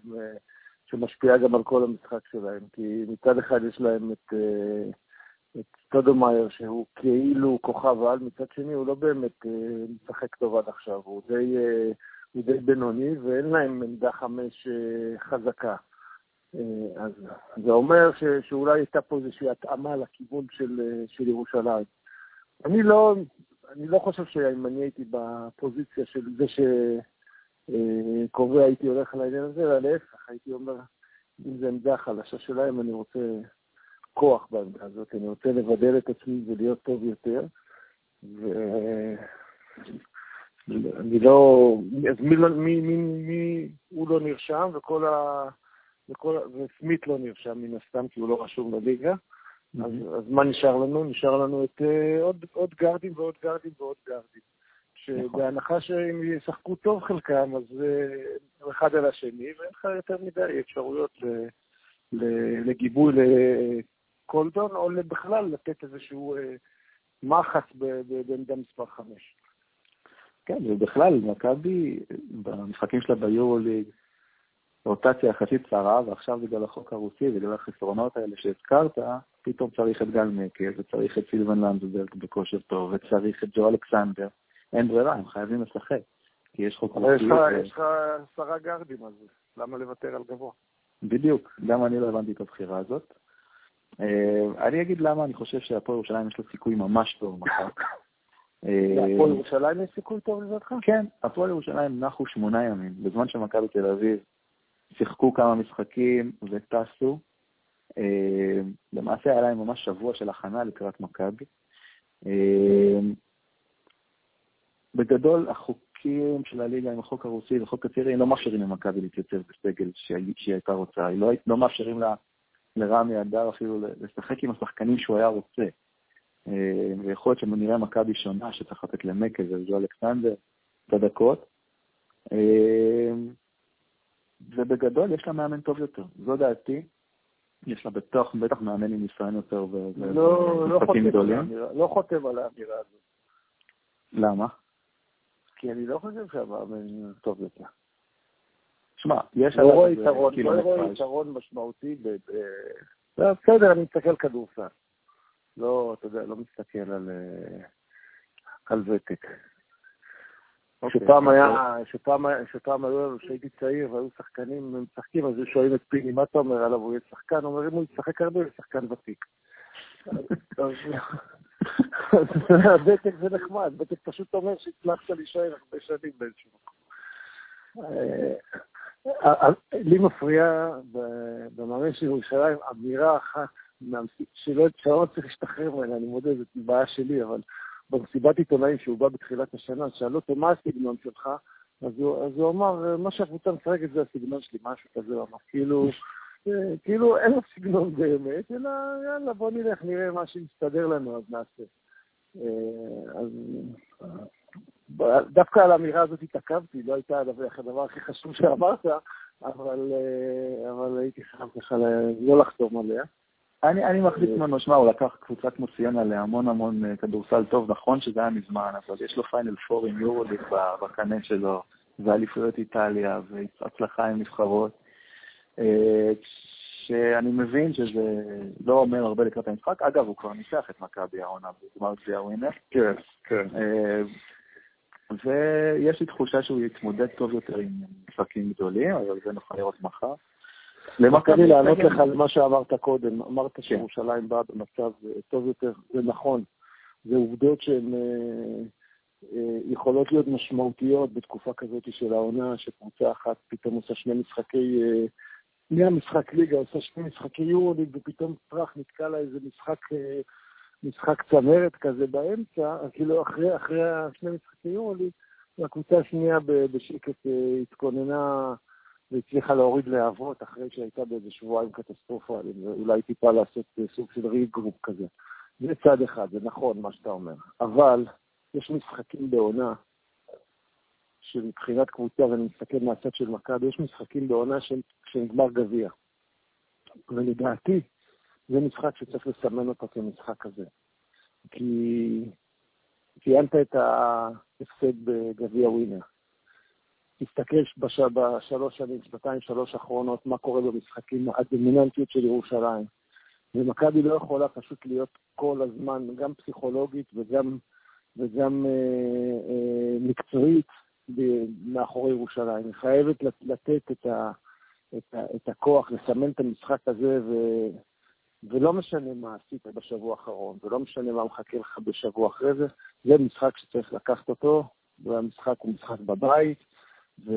שמשפיעה גם על כל המשחק שלהם, כי מצד אחד יש להם את, אה, את סטודומאייר שהוא כאילו כוכב על, מצד שני הוא לא באמת אה, משחק טוב עד עכשיו, הוא די, אה, הוא די בינוני ואין להם עמדה חמש חזקה. אז זה אומר ש, שאולי הייתה פה איזושהי התאמה לכיוון של, של ירושלים. אני לא, אני לא חושב שאם אני הייתי בפוזיציה של זה ש... קובע הייתי הולך לעניין הזה, אלא להפך, הייתי אומר, אם זו עמדה חלשה שלהם, אני רוצה כוח בעמדה הזאת, אני רוצה לבדל את עצמי ולהיות טוב יותר. ואני לא, אז מי, לא, מי, מי, מי הוא לא נרשם, וכל ה... וכל, וסמית לא נרשם מן הסתם, כי הוא לא רשום בליגה. Mm-hmm. אז, אז מה נשאר לנו? נשאר לנו את uh, עוד, עוד גרדים ועוד גרדים ועוד גרדים. שבהנחה שהם ישחקו טוב חלקם, אז uh, אחד על השני, ואין לך יותר מדי אפשרויות לגיבוי לקולדון, או בכלל לתת איזשהו uh, מחץ בעמדה מספר 5. כן, ובכלל, מכבי, במשחקים שלה ביורו-ליג, רוטציה יחסית צרה, ועכשיו בגלל החוק הרוסי, בגלל החסרונות האלה שהזכרת, פתאום צריך את גל מקל, וצריך את סילבן לנדסברג בכושר טוב, וצריך את ג'ו אלכסנדר. אין ברירה, הם חייבים לשחק. כי יש חוק רוחי. יש לך עשרה גרדים, אז למה לוותר על גבוה? בדיוק, גם אני לא הבנתי את הבחירה הזאת. אה, אני אגיד למה אני חושב שהפועל ירושלים יש לו סיכוי ממש טוב מחר. להפועל ירושלים יש סיכוי טוב לדעתך? כן, הפועל ירושלים נחו שמונה ימים, בזמן שמכבי תל אביב שיחקו כמה משחקים וטסו. אה, למעשה היה להם ממש שבוע של הכנה לקראת מכבי. בגדול, החוקים של הליגה עם החוק הרוסי וחוק הצעירים לא מאפשרים למכבי להתייצב בסגל שהיא הייתה רוצה. היא לא, לא מאפשרים לה, לרמי אדר אפילו לשחק עם השחקנים שהוא היה רוצה. אה, ויכול להיות שנראה מכבי שונה שצריך לתת למקל וזו אלכסנדר את הדקות. אה, ובגדול יש לה מאמן טוב יותר, זו דעתי. יש לה בטח, בטח מאמן עם ניסיון יותר ומשחקים לא, לא גדולים. לא חותם על האמירה הזאת. למה? כי אני לא חושב שהמאמן טוב יותר. שמע, יש לא רואה יתרון, לא רואה יתרון משמעותי ב... בסדר, אני מסתכל כדורסל. לא, אתה יודע, לא מסתכל על, אה, על ותק. אוקיי, שפעם היה, שפעם, שפעם היו לנו, כשהייתי צעיר והיו שחקנים משחקים, אז היו שואלים את פיני, מה אתה אומר עליו, הוא יהיה שחקן? הוא אומר, אם הוא ישחק הרבה, הוא יהיה שחקן ותיק. ותק זה נחמד, ותק פשוט אומר שהצלחת להישאר הרבה שנים באיזשהו מקום. לי מפריע במאמן של ירושלים אמירה אחת שלא צריך להשתחרר ממנה, אני מודה, זאת בעיה שלי, אבל במסיבת עיתונאים שהוא בא בתחילת השנה, שאלו אותו מה הסגנון שלך, אז הוא, אמר, מה שהקבוצה משחקת זה הסגנון שלי, משהו כזה, הוא אמר, כאילו, כאילו אין לו סגנון באמת, אלא יאללה, בוא נלך, נראה מה שמסתדר לנו, אז נעשה. אז דווקא על האמירה הזאת התעכבתי, לא הייתה הדבר הכי חשוב שאמרת, אבל, אבל הייתי חייב ככה לא לחתום עליה. אני, אני מחזיק ממנו, שמע, הוא לקח קבוצה כמו סיונה להמון המון כדורסל טוב, נכון שזה היה מזמן, אבל יש לו פיינל פור עם יורוליק בקנה שלו, ואליפויות איטליה, והצלחה עם נבחרות, שאני מבין שזה לא אומר הרבה לקראת המשחק. אגב, הוא כבר ניצח את מכבי העונה בגמר גביע ווינר. כן, כן. ויש לי תחושה שהוא יתמודד טוב יותר עם משחקים גדולים, אבל זה נוכל לראות מחר. למכבי לענות לך על מה שאמרת קודם, אמרת שירושלים באה במצב טוב יותר, זה נכון. זה עובדות שהן יכולות להיות משמעותיות בתקופה כזאת של העונה, שקבוצה אחת פתאום עושה שני משחקי, מהמשחק ליגה עושה שני משחקי יורוליג, ופתאום טראח נתקע לה איזה משחק, משחק צמרת כזה באמצע, כאילו אחרי, אחרי שני משחקי יורוליג, הקבוצה השנייה בשקט התכוננה והצליחה להוריד להבות אחרי שהייתה באיזה שבועיים קטסטרופליים, ואולי טיפה לעשות סוג של regroup כזה. זה צד אחד, זה נכון מה שאתה אומר. אבל יש משחקים בעונה, שמבחינת קבוצה, ואני מסתכל מהצד של מכבי, יש משחקים בעונה של, שנגמר גביע. ולדעתי, זה משחק שצריך לסמן אותו כמשחק כזה. כי ציינת את ההפסד בגביע ווינר. תסתכל בש... בשלוש שנים, שנתיים, שלוש האחרונות, מה קורה במשחקים, הדומיננטיות של ירושלים. ומכבי לא יכולה פשוט להיות כל הזמן, גם פסיכולוגית וגם, וגם אה, אה, מקצועית מאחורי ירושלים. היא חייבת לתת את, ה, את, ה, את הכוח, לסמן את המשחק הזה, ו, ולא משנה מה עשית בשבוע האחרון, ולא משנה מה מחכה לך בשבוע אחרי זה, זה משחק שצריך לקחת אותו, והמשחק הוא משחק בבית. ו...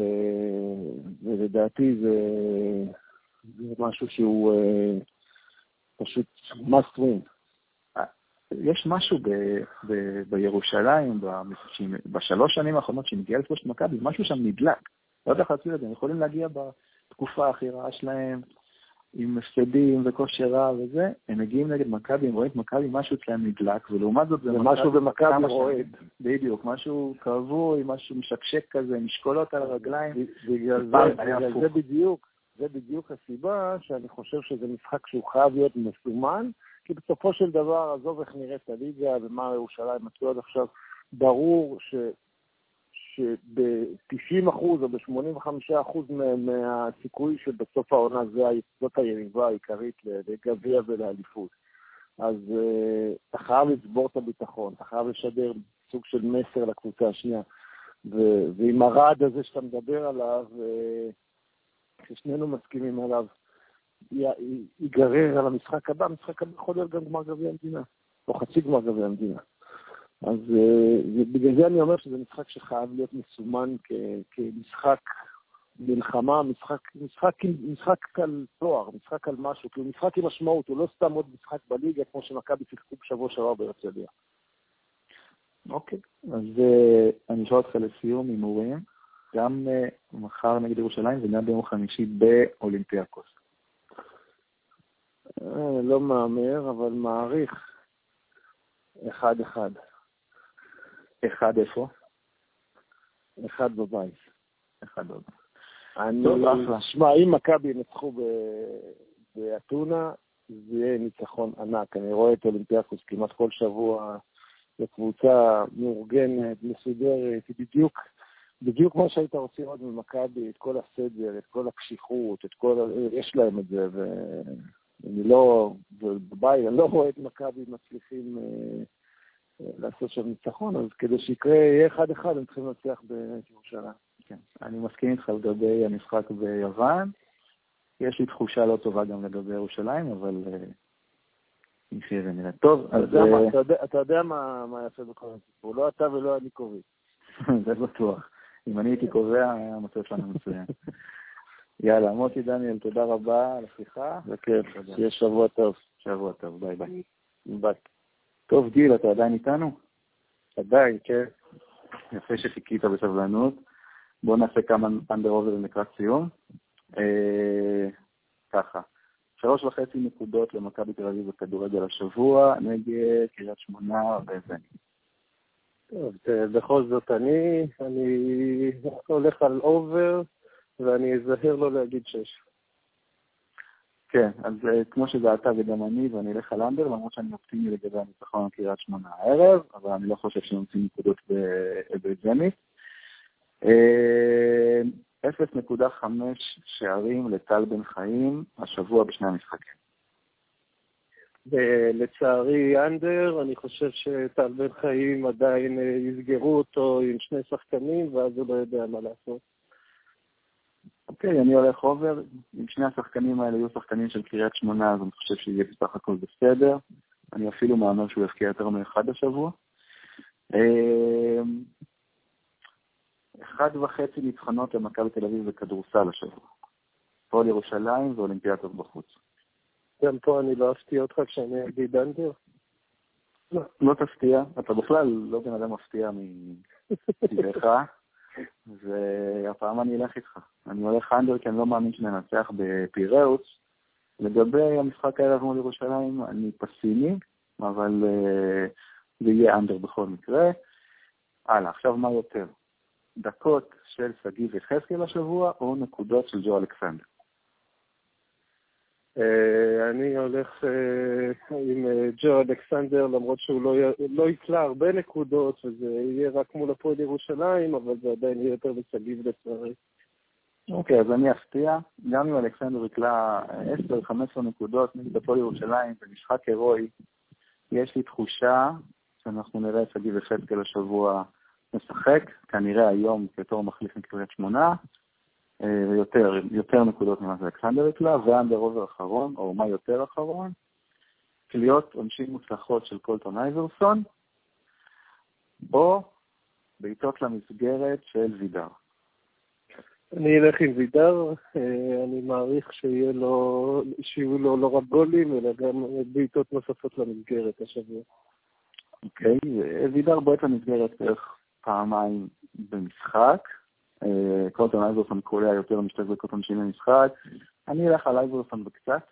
ולדעתי זה... זה משהו שהוא uh, פשוט must win. יש משהו ב, ב, בירושלים, ב, בשלוש שנים האחרונות שמגיע לפגוש את מכבי, משהו שם נדלק. לא יודע איך להסביר את זה, הם יכולים להגיע בתקופה הכי רעה שלהם, עם הפסדים וכושר רע וזה, הם מגיעים נגד מכבי, הם רואים את מכבי, משהו אצלם נדלק, ולעומת זאת זה משהו במכבי רועד. בדיוק, משהו כבוי, משהו משקשק כזה, משקולות על הרגליים. בגלל זה בדיוק, זה בדיוק הסיבה שאני חושב שזה משחק שהוא חייב להיות מסומן, כי בסופו של דבר, עזוב איך נראית הליגה ומה ירושלים מצאו עד עכשיו, ברור ש... שב-90% או ב-85% מהסיכוי שבסוף העונה זאת היריבה העיקרית לגביע ולאליפות. אז uh, חייב לצבור את הביטחון, אתה חייב לשדר סוג של מסר לקבוצה השנייה. ו- ועם הרעד הזה שאתה מדבר עליו, uh, ששנינו מסכימים עליו, ייגרר על המשחק הבא, המשחק הבא יכול להיות גם גמר גביע המדינה, או חצי גמר גביע המדינה. אז uh, בגלל זה אני אומר שזה משחק שחייב להיות מסומן כ- כמשחק מלחמה, משחק, משחק, משחק על תואר, משחק על משהו, כאילו משחק עם משמעות, הוא לא סתם עוד משחק בליגה כמו שמכבי שיחקו בשבוע שעבר בהרצליה. אוקיי, אז uh, אני אשאל אותך לסיום הימורים, גם uh, מחר נגד ירושלים וגם ביום חמישי באולימפיאקוס. לא מהמר, אבל מעריך אחד-אחד. אחד איפה? אחד בבית. אחד בבית. אני, שמע, אם מכבי ינצחו באתונה, זה יהיה ניצחון ענק. אני רואה את אולימפיאקוס כמעט כל שבוע, זו קבוצה מאורגנת, מסודרת, היא בדיוק, בדיוק כמו שהיית רוצה לראות ממכבי, את כל הסדר, את כל הקשיחות, את כל, יש להם את זה, ואני לא, בבית, אני לא רואה את מכבי מצליחים אה, לעשות שם ניצחון, אז כדי שיקרה, יהיה אחד-אחד, הם צריכים לנצח בירושלים. כן, אני מסכים איתך לגבי המשחק ביוון. יש לי תחושה לא טובה גם לגבי ירושלים, אבל נחיה ונראה. טוב, אז... אתה יודע מה יפה בכל הסיפור, לא אתה ולא אני קובעים. זה בטוח. אם אני הייתי קובע, היה המצב שלנו מצוין. יאללה, מוטי דניאל, תודה רבה על השיחה. בכיף, שיהיה שבוע טוב. שבוע טוב, ביי ביי. ביי. טוב, גיל, אתה עדיין איתנו? עדיין, כן. יפה שחיכית בסבלנות. בואו נעשה כמה under over לקראת סיום. אה, ככה, שלוש וחצי נקודות למכבי תל אביב בכדורגל השבוע נגד קריית שמונה וזני. טוב, בכל זאת אני, אני הולך על אובר ואני אזהר לא להגיד שש. כן, אז uh, כמו שדעתה וגם אני, ואני אלך על אנדר, למרות שאני אופטימי לגבי הניצחון על קריית שמונה הערב, אבל אני לא חושב שהם יוצאים נקודות בזנית. 0.5 שערים לטל בן חיים השבוע בשני המשחקים. לצערי אנדר, אני חושב שטל בן חיים עדיין אה, יסגרו אותו עם שני שחקנים, ואז הוא לא יודע מה לעשות. אוקיי, אני הולך אובר. אם שני השחקנים האלה יהיו שחקנים של קריית שמונה, אז אני חושב שיהיה בסך הכל בסדר. אני אפילו מאמר שהוא יפקיע יותר מאחד השבוע. אה, אחד וחצי ניצחונות למכבי תל אביב בכדורסל השבוע. פועל ירושלים ואולימפיאטות בחוץ. גם פה אני לא אפתיע אותך כשאני אגיד אנדר? לא, לא תפתיע. אתה בכלל לא בן אדם מפתיע מטבעך, והפעם אני אלך איתך. אני הולך אנדר כי אני לא מאמין שננצח בפיראוס. לגבי המשחק הערב מול ירושלים, אני פסימי, אבל uh, זה יהיה אנדר בכל מקרה. הלאה, עכשיו מה יותר? דקות של שגיב יחזקאל השבוע, או נקודות של ג'ו אלכסנדר? אה, אני הולך אה, עם אה, ג'ו אלכסנדר, למרות שהוא לא, לא יקלע הרבה נקודות, וזה יהיה רק מול הפועל ירושלים, אבל זה עדיין יהיה יותר בשגיב לצערי. אוקיי, אז אני אפתיע. גם אם אלכסנדר יקלע 10-15 נקודות נגד הפועל ירושלים במשחק הירואי, יש לי תחושה שאנחנו נראה את שגיב יחזקאל השבוע משחק, כנראה היום בתור מחליף מקריית שמונה, ויותר, אה, יותר נקודות ממה שאלכסנדר יקלע, ו under over אחרון, או מה יותר אחרון, קליעות עונשים מוצלחות של קולטון אייברסון, או בעיטות למסגרת של וידר. אני אלך עם וידר, אה, אני מעריך שיהיה לו, שיהיו לו לא רק גולים, אלא גם בעיטות נוספות למסגרת השבוע. אוקיי, וידר בועט למסגרת בערך פעמיים במשחק. אה, קולטון אייברסון קולע יותר משתי דקות עונשין למשחק. אני אלך על אייברסון בקצת,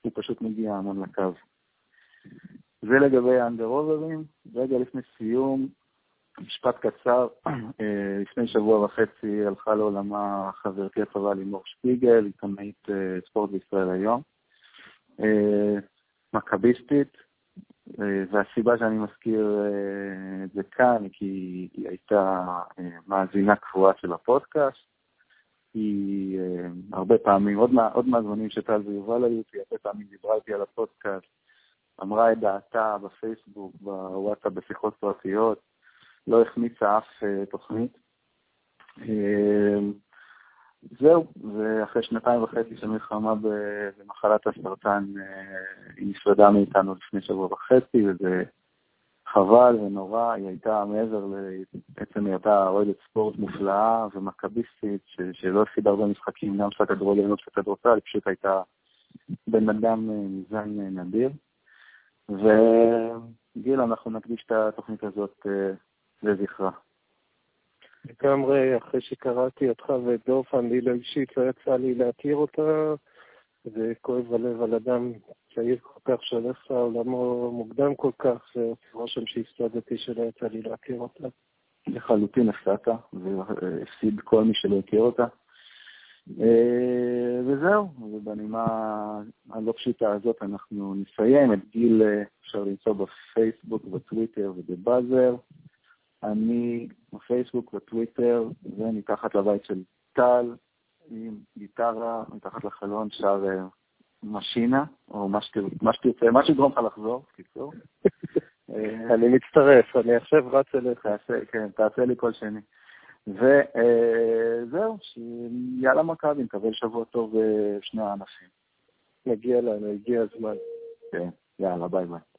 הוא פשוט מגיע המון לקו. זה לגבי האנדר אוברים. רגע לפני סיום, משפט קצר, אה, לפני שבוע וחצי הלכה לעולמה חברתי הטובה לימור שפיגל, עיתונאית אה, ספורט בישראל היום. מכביסטית, והסיבה שאני מזכיר אה, את זה כאן, כי היא הייתה אה, מאזינה קבועה של הפודקאסט. היא הרבה פעמים, עוד, מה, עוד מהזמנים שטל ויובל היו, היא הרבה פעמים דיברה איתי על הפודקאסט, אמרה את דעתה בפייסבוק, בוואטסאפ, בשיחות פרטיות, לא החמיצה אף תוכנית. זהו, ואחרי שנתיים וחצי של מלחמה במחלת הסרטן, אה, היא נפרדה מאיתנו לפני שבוע וחצי, וזה חבל ונורא. היא הייתה מעבר בעצם היותה אוהדת ספורט מופלאה ומכביסטית, שלא הפסידה הרבה משחקים, גם של הכדורגל וגם של הכדורסל, היא פשוט הייתה בן אדם אה, מזן אה, נדיר. וגיל, אנחנו נקדיש את התוכנית הזאת לזכרה. לגמרי, אחרי שקראתי אותך ואת דוף, אני לא אישית, לא יצא לי להכיר אותה, וכואב הלב על אדם צעיר כל כך שהולך לעולמו מוקדם כל כך, זה רושם שהפסדתי שלא יצא לי להכיר אותה. לחלוטין הפסדת, והפסיד כל מי שלא הכיר אותה. אה, וזהו, ובנימה הלא פשוטה הזאת אנחנו נסיים. את גיל אפשר למצוא בפייסבוק, בטוויטר ובבאזר. אני בפייסבוק, בטוויטר, ומתחת לבית של טל, עם גיטרה, מתחת לחלון שר אה, משינה, או מה שתרצה, מה שיגרום לך לחזור, קיצור. אה, אני מצטרף, אני עכשיו רץ אליך. כן, תעשה לי כל שני. וזהו, אה, שיאללה מכבי, נקבל שבוע טוב בשני הענפים. מגיע לנו, הגיע הזמן. כן. יאללה, ביי ביי.